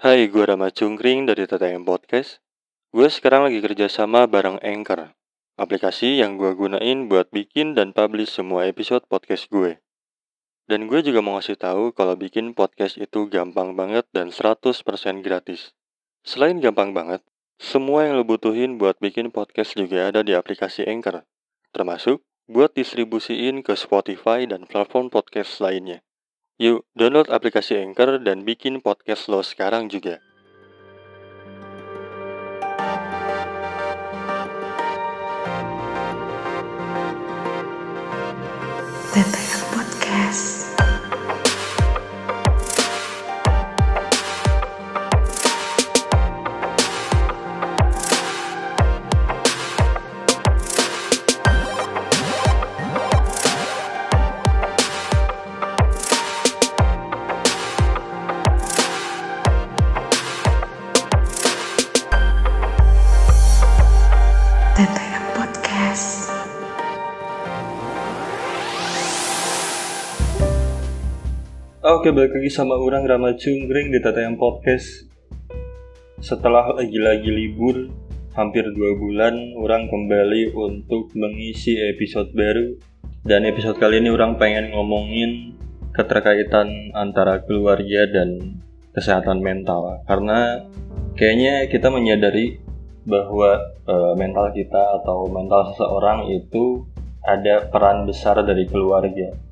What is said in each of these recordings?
Hai, gue Rama Cungkring dari TTM Podcast. Gue sekarang lagi kerja sama bareng Anchor, aplikasi yang gue gunain buat bikin dan publish semua episode podcast gue. Dan gue juga mau ngasih tahu kalau bikin podcast itu gampang banget dan 100% gratis. Selain gampang banget, semua yang lo butuhin buat bikin podcast juga ada di aplikasi Anchor, termasuk buat distribusiin ke Spotify dan platform podcast lainnya. Yuk, download aplikasi Anchor dan bikin podcast lo sekarang juga. TTM Oke, balik lagi sama orang Rama Cungkring di TTM Podcast. Setelah lagi-lagi libur, hampir dua bulan, orang kembali untuk mengisi episode baru. Dan episode kali ini orang pengen ngomongin keterkaitan antara keluarga dan kesehatan mental. Karena kayaknya kita menyadari bahwa eh, mental kita atau mental seseorang itu ada peran besar dari keluarga.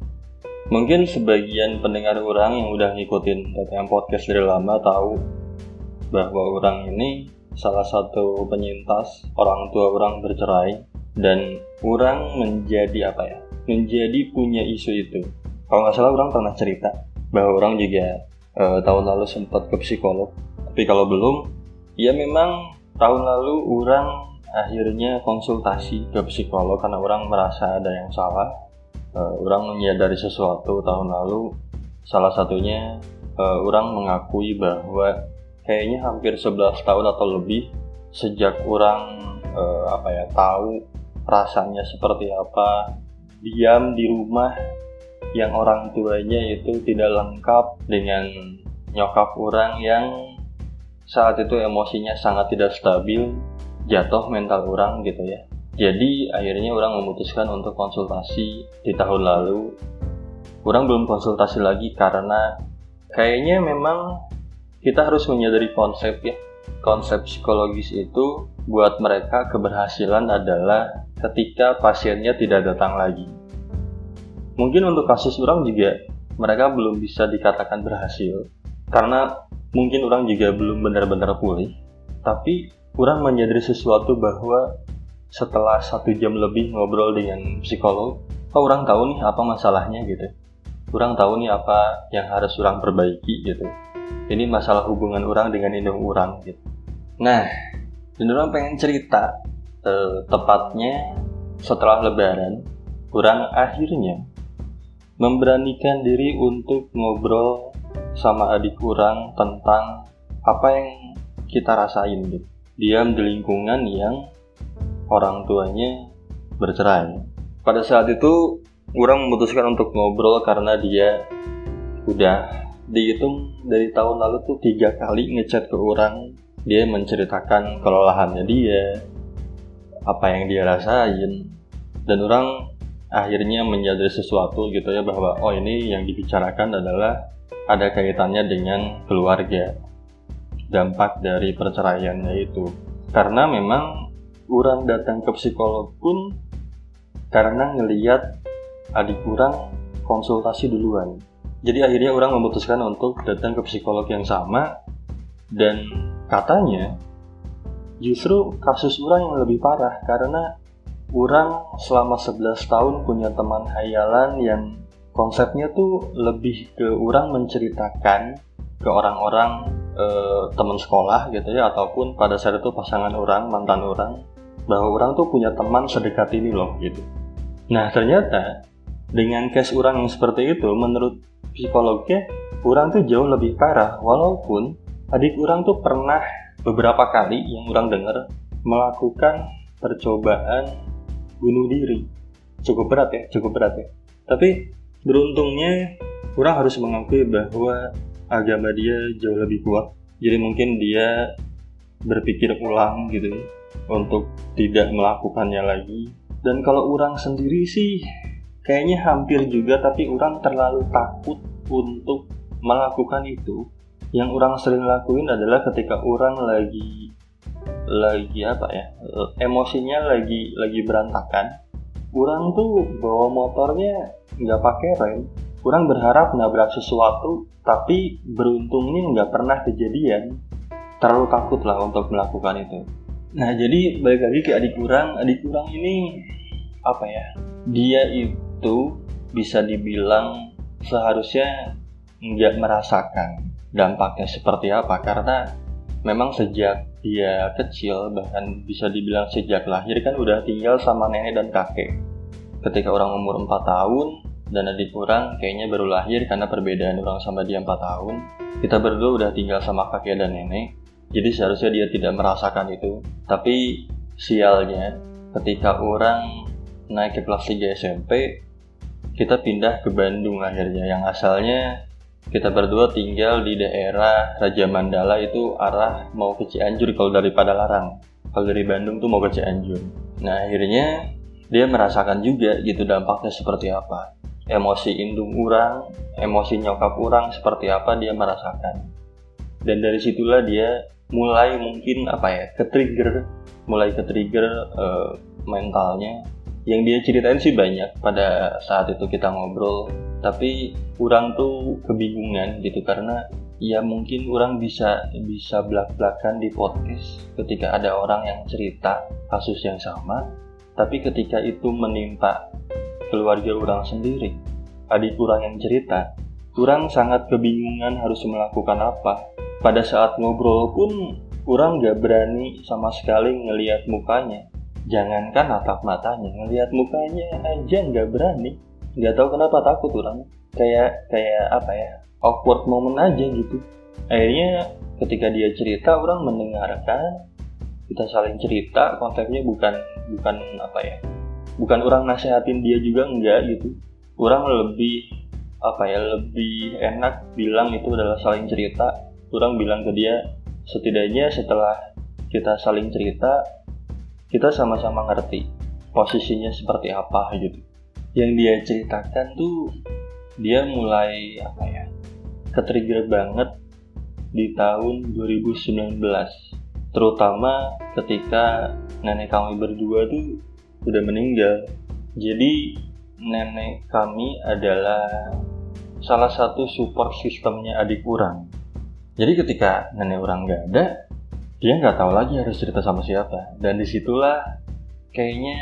Mungkin sebagian pendengar orang yang udah ngikutin TTM Podcast dari lama tahu bahwa orang ini salah satu penyintas orang tua orang bercerai dan orang menjadi apa ya? Menjadi punya isu itu. Kalau nggak salah orang pernah cerita bahwa orang juga eh, tahun lalu sempat ke psikolog. Tapi kalau belum, ya memang tahun lalu orang akhirnya konsultasi ke psikolog karena orang merasa ada yang salah uh, orang menyadari sesuatu tahun lalu salah satunya uh, orang mengakui bahwa kayaknya hampir 11 tahun atau lebih sejak orang uh, apa ya tahu rasanya seperti apa diam di rumah yang orang tuanya itu tidak lengkap dengan nyokap orang yang saat itu emosinya sangat tidak stabil jatuh mental orang gitu ya jadi akhirnya orang memutuskan untuk konsultasi di tahun lalu. Orang belum konsultasi lagi karena kayaknya memang kita harus menyadari konsep ya. Konsep psikologis itu buat mereka keberhasilan adalah ketika pasiennya tidak datang lagi. Mungkin untuk kasus orang juga mereka belum bisa dikatakan berhasil karena mungkin orang juga belum benar-benar pulih. Tapi orang menyadari sesuatu bahwa setelah satu jam lebih ngobrol dengan psikolog, oh, orang tahu nih apa masalahnya gitu. Orang tahu nih apa yang harus orang perbaiki gitu. Ini masalah hubungan orang dengan indung orang gitu. Nah, dan orang pengen cerita eh, tepatnya setelah lebaran, orang akhirnya memberanikan diri untuk ngobrol sama adik orang tentang apa yang kita rasain gitu. Diam di lingkungan yang orang tuanya bercerai. Pada saat itu, orang memutuskan untuk ngobrol karena dia udah dihitung dari tahun lalu tuh tiga kali ngechat ke orang. Dia menceritakan kelelahannya dia, apa yang dia rasain, dan orang akhirnya menyadari sesuatu gitu ya bahwa oh ini yang dibicarakan adalah ada kaitannya dengan keluarga dampak dari perceraiannya itu karena memang orang datang ke psikolog pun karena ngeliat adik orang konsultasi duluan. Jadi akhirnya orang memutuskan untuk datang ke psikolog yang sama dan katanya justru kasus orang yang lebih parah karena orang selama 11 tahun punya teman hayalan yang konsepnya tuh lebih ke orang menceritakan ke orang-orang eh, teman sekolah gitu ya ataupun pada saat itu pasangan orang mantan orang bahwa orang tuh punya teman sedekat ini loh gitu. Nah ternyata dengan case orang yang seperti itu menurut psikolognya orang tuh jauh lebih parah. Walaupun adik orang tuh pernah beberapa kali yang orang dengar melakukan percobaan bunuh diri. Cukup berat ya cukup berat ya. Tapi beruntungnya orang harus mengakui bahwa agama dia jauh lebih kuat. Jadi mungkin dia berpikir ulang gitu ya, untuk tidak melakukannya lagi. Dan kalau orang sendiri sih kayaknya hampir juga tapi orang terlalu takut untuk melakukan itu. Yang orang sering lakuin adalah ketika orang lagi lagi apa ya emosinya lagi lagi berantakan orang tuh bawa motornya nggak pakai rem. Kurang berharap nabrak sesuatu tapi beruntungnya nggak pernah kejadian. Terlalu takut lah untuk melakukan itu nah jadi balik lagi ke adik kurang. Adik kurang ini apa ya dia itu bisa dibilang seharusnya nggak merasakan dampaknya seperti apa. Karena memang sejak dia kecil bahkan bisa dibilang sejak lahir kan udah tinggal sama nenek dan kakek. Ketika orang umur 4 tahun dan adik kurang kayaknya baru lahir karena perbedaan orang sama dia 4 tahun. Kita berdua udah tinggal sama kakek dan nenek jadi seharusnya dia tidak merasakan itu. Tapi sialnya ketika orang naik ke kelas 3 SMP kita pindah ke Bandung akhirnya. Yang asalnya kita berdua tinggal di daerah Raja Mandala itu arah mau ke Cianjur kalau daripada Larang. Kalau dari Bandung tuh mau ke Cianjur. Nah akhirnya dia merasakan juga gitu dampaknya seperti apa. Emosi indung orang, emosi nyokap orang seperti apa dia merasakan. Dan dari situlah dia mulai mungkin apa ya, ke trigger, mulai ke trigger uh, mentalnya. Yang dia ceritain sih banyak pada saat itu kita ngobrol, tapi orang tuh kebingungan gitu karena ya mungkin orang bisa bisa belak-belakan di podcast ketika ada orang yang cerita kasus yang sama, tapi ketika itu menimpa keluarga orang sendiri. Adik kurang yang cerita, kurang sangat kebingungan harus melakukan apa. Pada saat ngobrol pun, kurang gak berani sama sekali ngelihat mukanya. Jangankan atap matanya, ngelihat mukanya aja nggak berani. Nggak tahu kenapa takut orang. Kayak kayak apa ya? Awkward moment aja gitu. Akhirnya ketika dia cerita, orang mendengarkan. Kita saling cerita, konteksnya bukan bukan apa ya? bukan orang nasehatin dia juga enggak gitu orang lebih apa ya lebih enak bilang itu adalah saling cerita orang bilang ke dia setidaknya setelah kita saling cerita kita sama-sama ngerti posisinya seperti apa gitu yang dia ceritakan tuh dia mulai apa ya ketrigger banget di tahun 2019 terutama ketika nenek kami berdua tuh sudah meninggal. Jadi nenek kami adalah salah satu support sistemnya adik orang. Jadi ketika nenek orang nggak ada, dia nggak tahu lagi harus cerita sama siapa. Dan di situlah kayaknya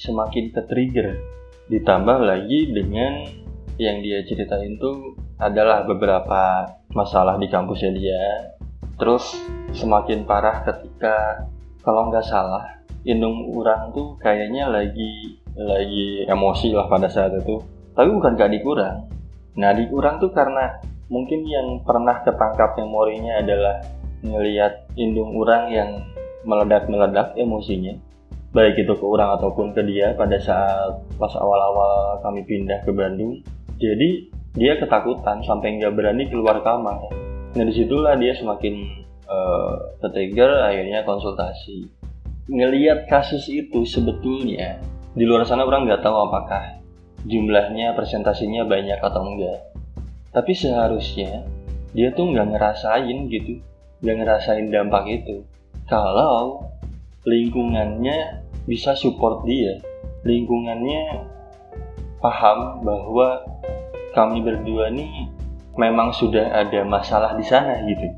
semakin ke. Ditambah lagi dengan yang dia ceritain itu adalah beberapa masalah di kampusnya dia. Terus semakin parah ketika kalau nggak salah indung orang tuh kayaknya lagi lagi emosi lah pada saat itu tapi bukan gak dikurang nah dikurang tuh karena mungkin yang pernah ketangkap memorinya adalah ngelihat indung orang yang meledak-meledak emosinya. Baik itu ke orang ataupun ke dia pada saat pas awal-awal kami pindah ke Bandung jadi dia ketakutan sampai nggak berani keluar kamar. Nah di situlah dia semakin uh, akhirnya konsultasi. Ngeliat kasus itu sebetulnya di luar sana orang nggak tahu apakah jumlahnya presentasinya banyak atau enggak tapi seharusnya dia tuh nggak ngerasain gitu nggak ngerasain dampak itu kalau lingkungannya bisa support dia lingkungannya paham bahwa kami berdua nih memang sudah ada masalah di sana gitu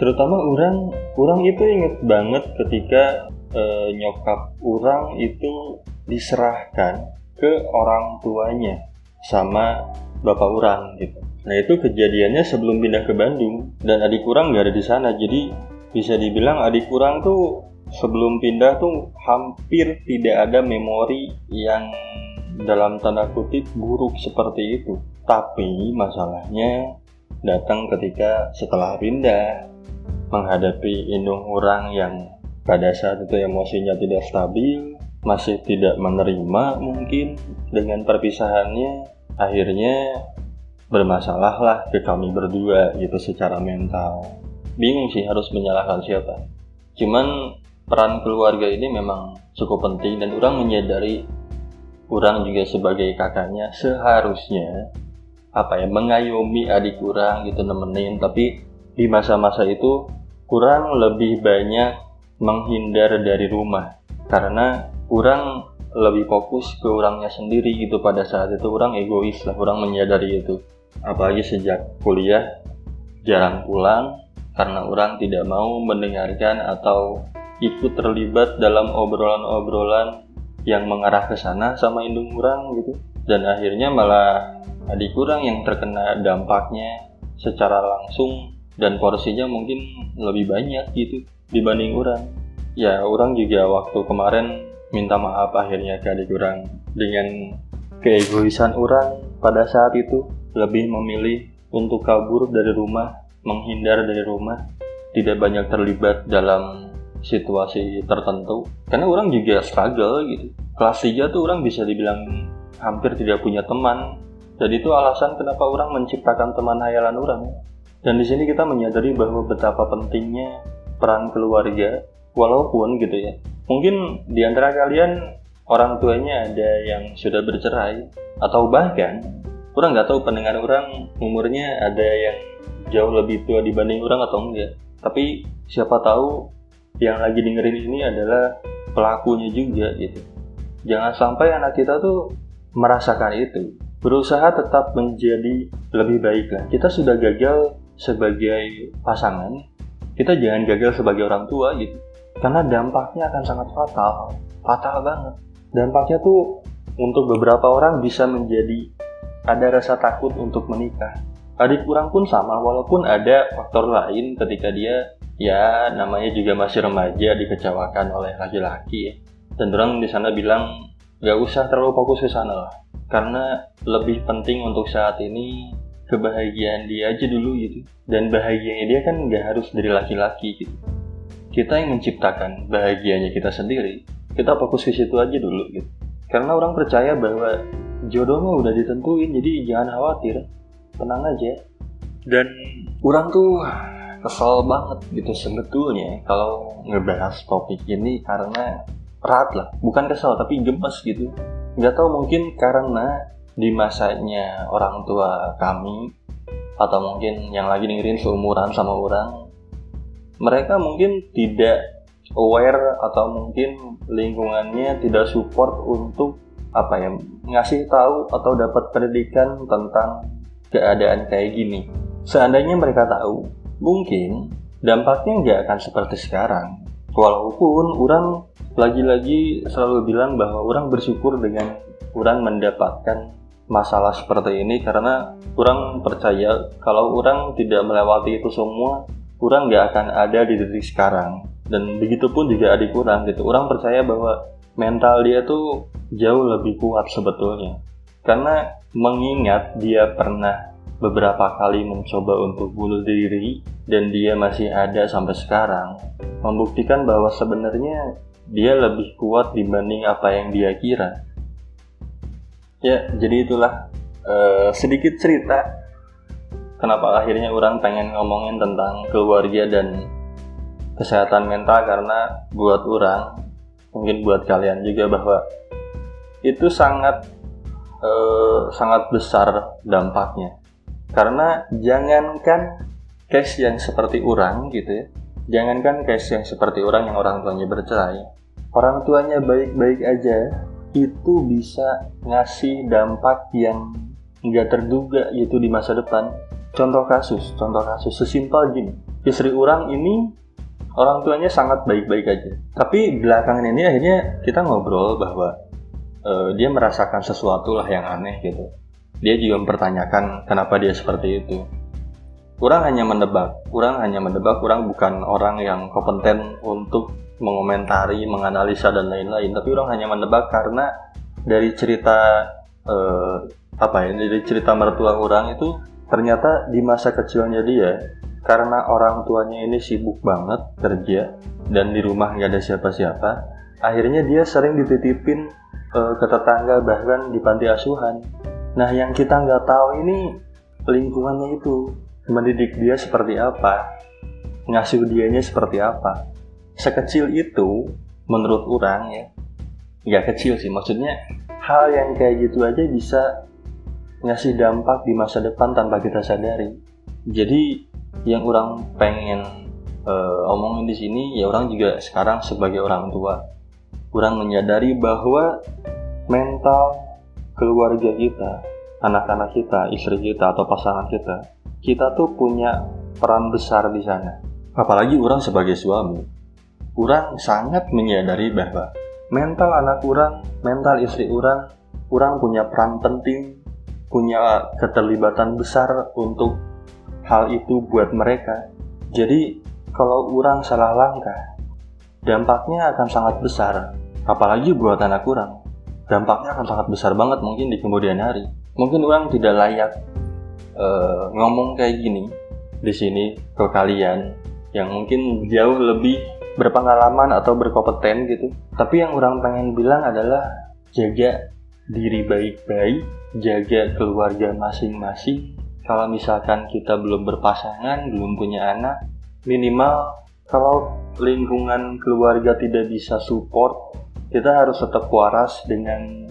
terutama orang orang itu inget banget ketika e, nyokap orang itu diserahkan ke orang tuanya sama bapak orang gitu. Nah itu kejadiannya sebelum pindah ke Bandung dan adik kurang nggak ada di sana jadi bisa dibilang adik kurang tuh sebelum pindah tuh hampir tidak ada memori yang dalam tanda kutip buruk seperti itu. Tapi masalahnya datang ketika setelah pindah menghadapi indung orang yang pada saat itu emosinya tidak stabil, masih tidak menerima mungkin dengan perpisahannya, akhirnya bermasalah lah ke kami berdua gitu secara mental. bingung sih harus menyalahkan siapa. Cuman peran keluarga ini memang cukup penting dan orang menyadari orang juga sebagai kakaknya seharusnya apa ya mengayomi adik kurang gitu nemenin. Tapi di masa-masa itu kurang lebih banyak menghindar dari rumah. Karena kurang lebih fokus ke orangnya sendiri gitu pada saat itu. Orang egois lah orang menyadari itu apalagi sejak kuliah jarang pulang karena orang tidak mau mendengarkan atau ikut terlibat dalam obrolan-obrolan yang mengarah ke sana sama indung orang gitu. Dan akhirnya malah adik kurang yang terkena dampaknya secara langsung dan porsinya mungkin lebih banyak gitu dibanding orang. Ya orang juga waktu kemarin minta maaf akhirnya ke adik orang dengan keegoisan orang pada saat itu lebih memilih untuk kabur dari rumah menghindar dari rumah tidak banyak terlibat dalam situasi tertentu. Karena orang juga struggle gitu. Kelas 3 tuh orang bisa dibilang hampir tidak punya teman. Jadi itu alasan kenapa orang menciptakan teman hayalan orang. Dan di sini kita menyadari bahwa betapa pentingnya peran keluarga walaupun gitu ya. Mungkin di antara kalian orang tuanya ada yang sudah bercerai atau bahkan orang nggak tahu pendengar orang umurnya ada yang jauh lebih tua dibanding orang atau enggak tapi siapa tahu yang lagi dengerin ini adalah pelakunya juga gitu. Jangan sampai anak kita tuh merasakan itu. Berusaha tetap menjadi lebih baik lah. Kita sudah gagal sebagai pasangan, kita jangan gagal sebagai orang tua gitu. Karena dampaknya akan sangat fatal, fatal banget. Dampaknya tuh untuk beberapa orang bisa menjadi ada rasa takut untuk menikah. Adik kurang pun sama, walaupun ada faktor lain ketika dia ya namanya juga masih remaja dikecewakan oleh laki-laki ya. orang di sana bilang gak usah terlalu fokus ke sana lah karena lebih penting untuk saat ini kebahagiaan dia aja dulu gitu dan bahagianya dia kan gak harus dari laki-laki gitu kita yang menciptakan bahagianya kita sendiri kita fokus ke situ aja dulu gitu karena orang percaya bahwa jodohnya udah ditentuin jadi jangan khawatir. Tenang aja. Dan orang tuh kesel banget gitu sebetulnya kalau ngebahas topik ini karena berat lah. Bukan kesel tapi gemes gitu. Nggak tahu mungkin karena di masanya orang tua kami atau mungkin yang lagi dengerin seumuran sama orang mereka mungkin tidak aware atau mungkin lingkungannya tidak support untuk apa ya ngasih tahu atau dapat pendidikan tentang keadaan kayak gini seandainya mereka tahu mungkin dampaknya nggak akan seperti sekarang. Walaupun orang lagi-lagi selalu bilang bahwa orang bersyukur dengan orang mendapatkan masalah seperti ini karena orang percaya kalau orang tidak melewati itu semua, orang nggak akan ada di titik sekarang. Dan begitu pun juga adik orang gitu. Orang percaya bahwa mental dia tuh jauh lebih kuat sebetulnya. Karena mengingat dia pernah beberapa kali mencoba untuk bunuh diri dan dia masih ada sampai sekarang membuktikan bahwa sebenarnya dia lebih kuat dibanding apa yang dia kira ya jadi itulah uh, sedikit cerita kenapa akhirnya orang pengen ngomongin tentang keluarga dan kesehatan mental karena buat orang mungkin buat kalian juga bahwa itu sangat uh, sangat besar dampaknya karena jangankan case yang seperti orang gitu ya, jangankan case yang seperti orang yang orang tuanya bercerai, orang tuanya baik-baik aja itu bisa ngasih dampak yang nggak terduga gitu di masa depan. Contoh kasus, contoh kasus sesimpel gini, istri orang ini orang tuanya sangat baik-baik aja. Tapi belakangan ini akhirnya kita ngobrol bahwa uh, dia merasakan sesuatu lah yang aneh gitu dia juga mempertanyakan kenapa dia seperti itu. Kurang hanya mendebak, kurang hanya mendebak, kurang bukan orang yang kompeten untuk mengomentari, menganalisa dan lain-lain, tapi orang hanya mendebak karena dari cerita eh, apa ya, dari cerita mertua orang itu ternyata di masa kecilnya dia karena orang tuanya ini sibuk banget kerja dan di rumah nggak ada siapa-siapa, akhirnya dia sering dititipin uh, ke tetangga bahkan di panti asuhan Nah, yang kita nggak tahu ini lingkungannya itu mendidik dia seperti apa. ngasuh dianya seperti apa sekecil itu menurut orang ya nggak kecil sih maksudnya hal yang kayak gitu aja bisa ngasih dampak di masa depan tanpa kita sadari. Jadi yang orang pengen uh, omongin di sini ya orang juga sekarang sebagai orang tua. Orang menyadari bahwa mental keluarga kita anak-anak kita istri kita atau pasangan kita kita tuh punya peran besar di sana. Apalagi orang sebagai suami. Orang sangat menyadari bahwa mental anak orang mental istri orang orang punya peran penting punya keterlibatan besar untuk hal itu buat mereka. Jadi kalau orang salah langkah, dampaknya akan sangat besar. Apalagi buat anak orang, dampaknya akan sangat besar banget mungkin di kemudian hari. Mungkin orang tidak layak uh, ngomong kayak gini di sini ke kalian yang mungkin jauh lebih berpengalaman atau berkompeten gitu. Tapi yang orang pengen bilang adalah jaga diri baik-baik, jaga keluarga masing-masing. Kalau misalkan kita belum berpasangan, belum punya anak, minimal kalau lingkungan keluarga tidak bisa support, kita harus tetap waras dengan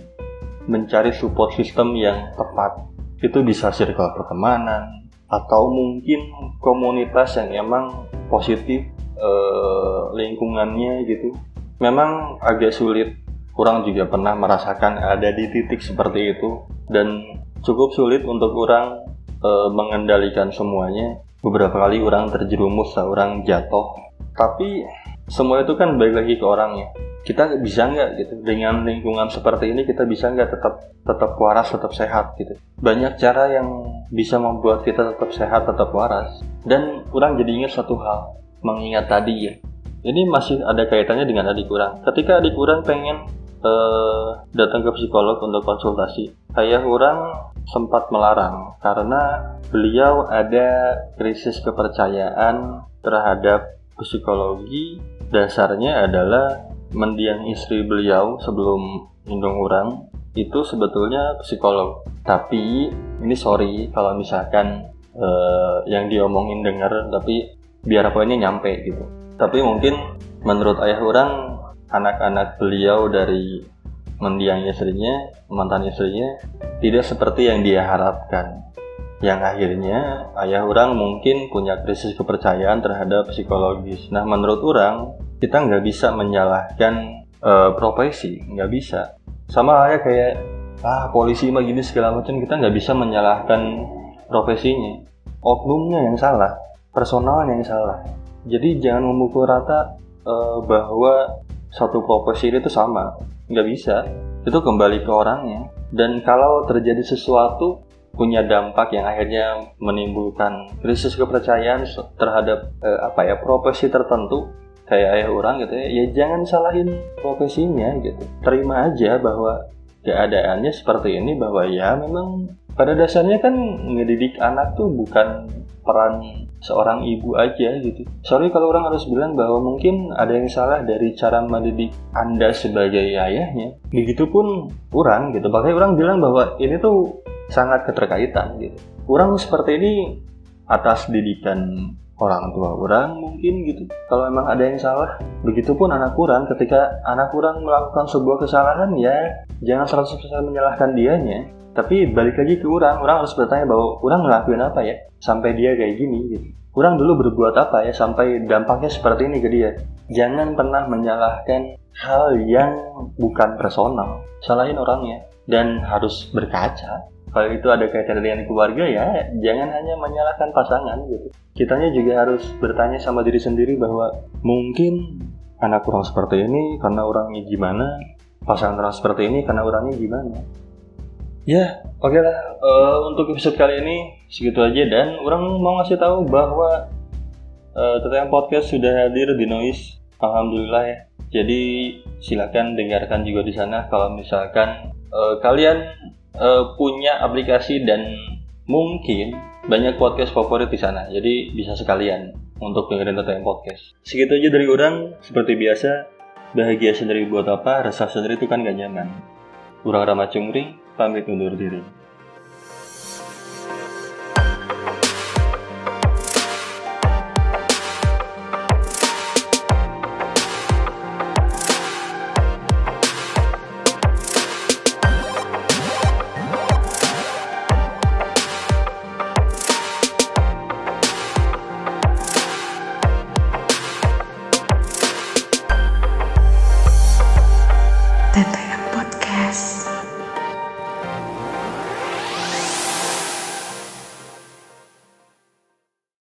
mencari support system yang tepat. Itu bisa circle pertemanan atau mungkin komunitas yang emang positif eh, lingkungannya gitu. Memang agak sulit Kurang juga pernah merasakan ada di titik seperti itu dan cukup sulit untuk orang e, mengendalikan semuanya. Beberapa kali orang terjerumus, orang jatuh. Tapi semua itu kan balik lagi ke orangnya. Kita bisa nggak gitu dengan lingkungan seperti ini kita bisa nggak tetap tetap waras, tetap sehat gitu. Banyak cara yang bisa membuat kita tetap sehat, tetap waras. Dan kurang jadi ingat satu hal, mengingat tadi ya. Ini masih ada kaitannya dengan adik kurang. Ketika adik kurang pengen uh, datang ke psikolog untuk konsultasi. Ayah orang sempat melarang karena beliau ada krisis kepercayaan terhadap psikologi. Dasarnya adalah mendiang istri beliau sebelum indung orang itu sebetulnya psikolog. Tapi ini sorry kalau misalkan uh, yang diomongin dengar tapi biar poinnya nyampe gitu. Tapi mungkin menurut ayah orang anak-anak beliau dari mendiang istrinya, mantan istrinya, tidak seperti yang dia harapkan. Yang akhirnya ayah orang mungkin punya krisis kepercayaan terhadap psikologis. Nah menurut orang kita nggak bisa menyalahkan uh, profesi, nggak bisa. Sama ayah kayak ah polisi mah gini segala macam kita nggak bisa menyalahkan profesinya. Oknumnya yang salah, personalnya yang salah. Jadi jangan memukul rata uh, bahwa satu profesi itu sama nggak bisa. Itu kembali ke orangnya. Dan kalau terjadi sesuatu punya dampak yang akhirnya menimbulkan krisis kepercayaan terhadap eh, apa ya profesi tertentu kayak ayah orang gitu ya ya jangan salahin profesinya gitu. Terima aja bahwa keadaannya seperti ini bahwa ya memang pada dasarnya kan ngedidik anak tuh bukan peran seorang ibu aja gitu. Sorry kalau orang harus bilang bahwa mungkin ada yang salah dari cara mendidik Anda sebagai ayahnya. Begitupun orang gitu. Makanya orang bilang bahwa ini tuh sangat keterkaitan gitu. Orang seperti ini atas didikan orang tua orang mungkin gitu. Kalau emang ada yang salah, begitupun anak kurang ketika anak kurang melakukan sebuah kesalahan ya jangan 100% menyalahkan dianya tapi balik lagi ke orang. Orang harus bertanya bahwa orang ngelakuin apa ya? Sampai dia kayak gini gitu. Orang dulu berbuat apa ya? Sampai dampaknya seperti ini ke dia. Jangan pernah menyalahkan hal yang bukan personal. Salahin orangnya dan harus berkaca. Kalau itu ada kaitan dengan keluarga ya jangan hanya menyalahkan pasangan gitu. Kitanya juga harus bertanya sama diri sendiri bahwa mungkin anak kurang seperti ini karena orangnya gimana? Pasangan orang seperti ini karena orangnya gimana Ya, oke okay lah. Uh, untuk episode kali ini segitu aja dan orang mau ngasih tahu bahwa uh, Teteh Podcast sudah hadir di Noise. Alhamdulillah ya. Jadi silakan dengarkan juga di sana kalau misalkan uh, kalian uh, punya aplikasi dan mungkin banyak podcast favorit di sana. Jadi bisa sekalian untuk dengerin Teteh Podcast. Segitu aja dari orang. Seperti biasa, bahagia sendiri buat apa? Resah sendiri itu kan gak nyaman. Kurang ramah cungri, pamit undur diri.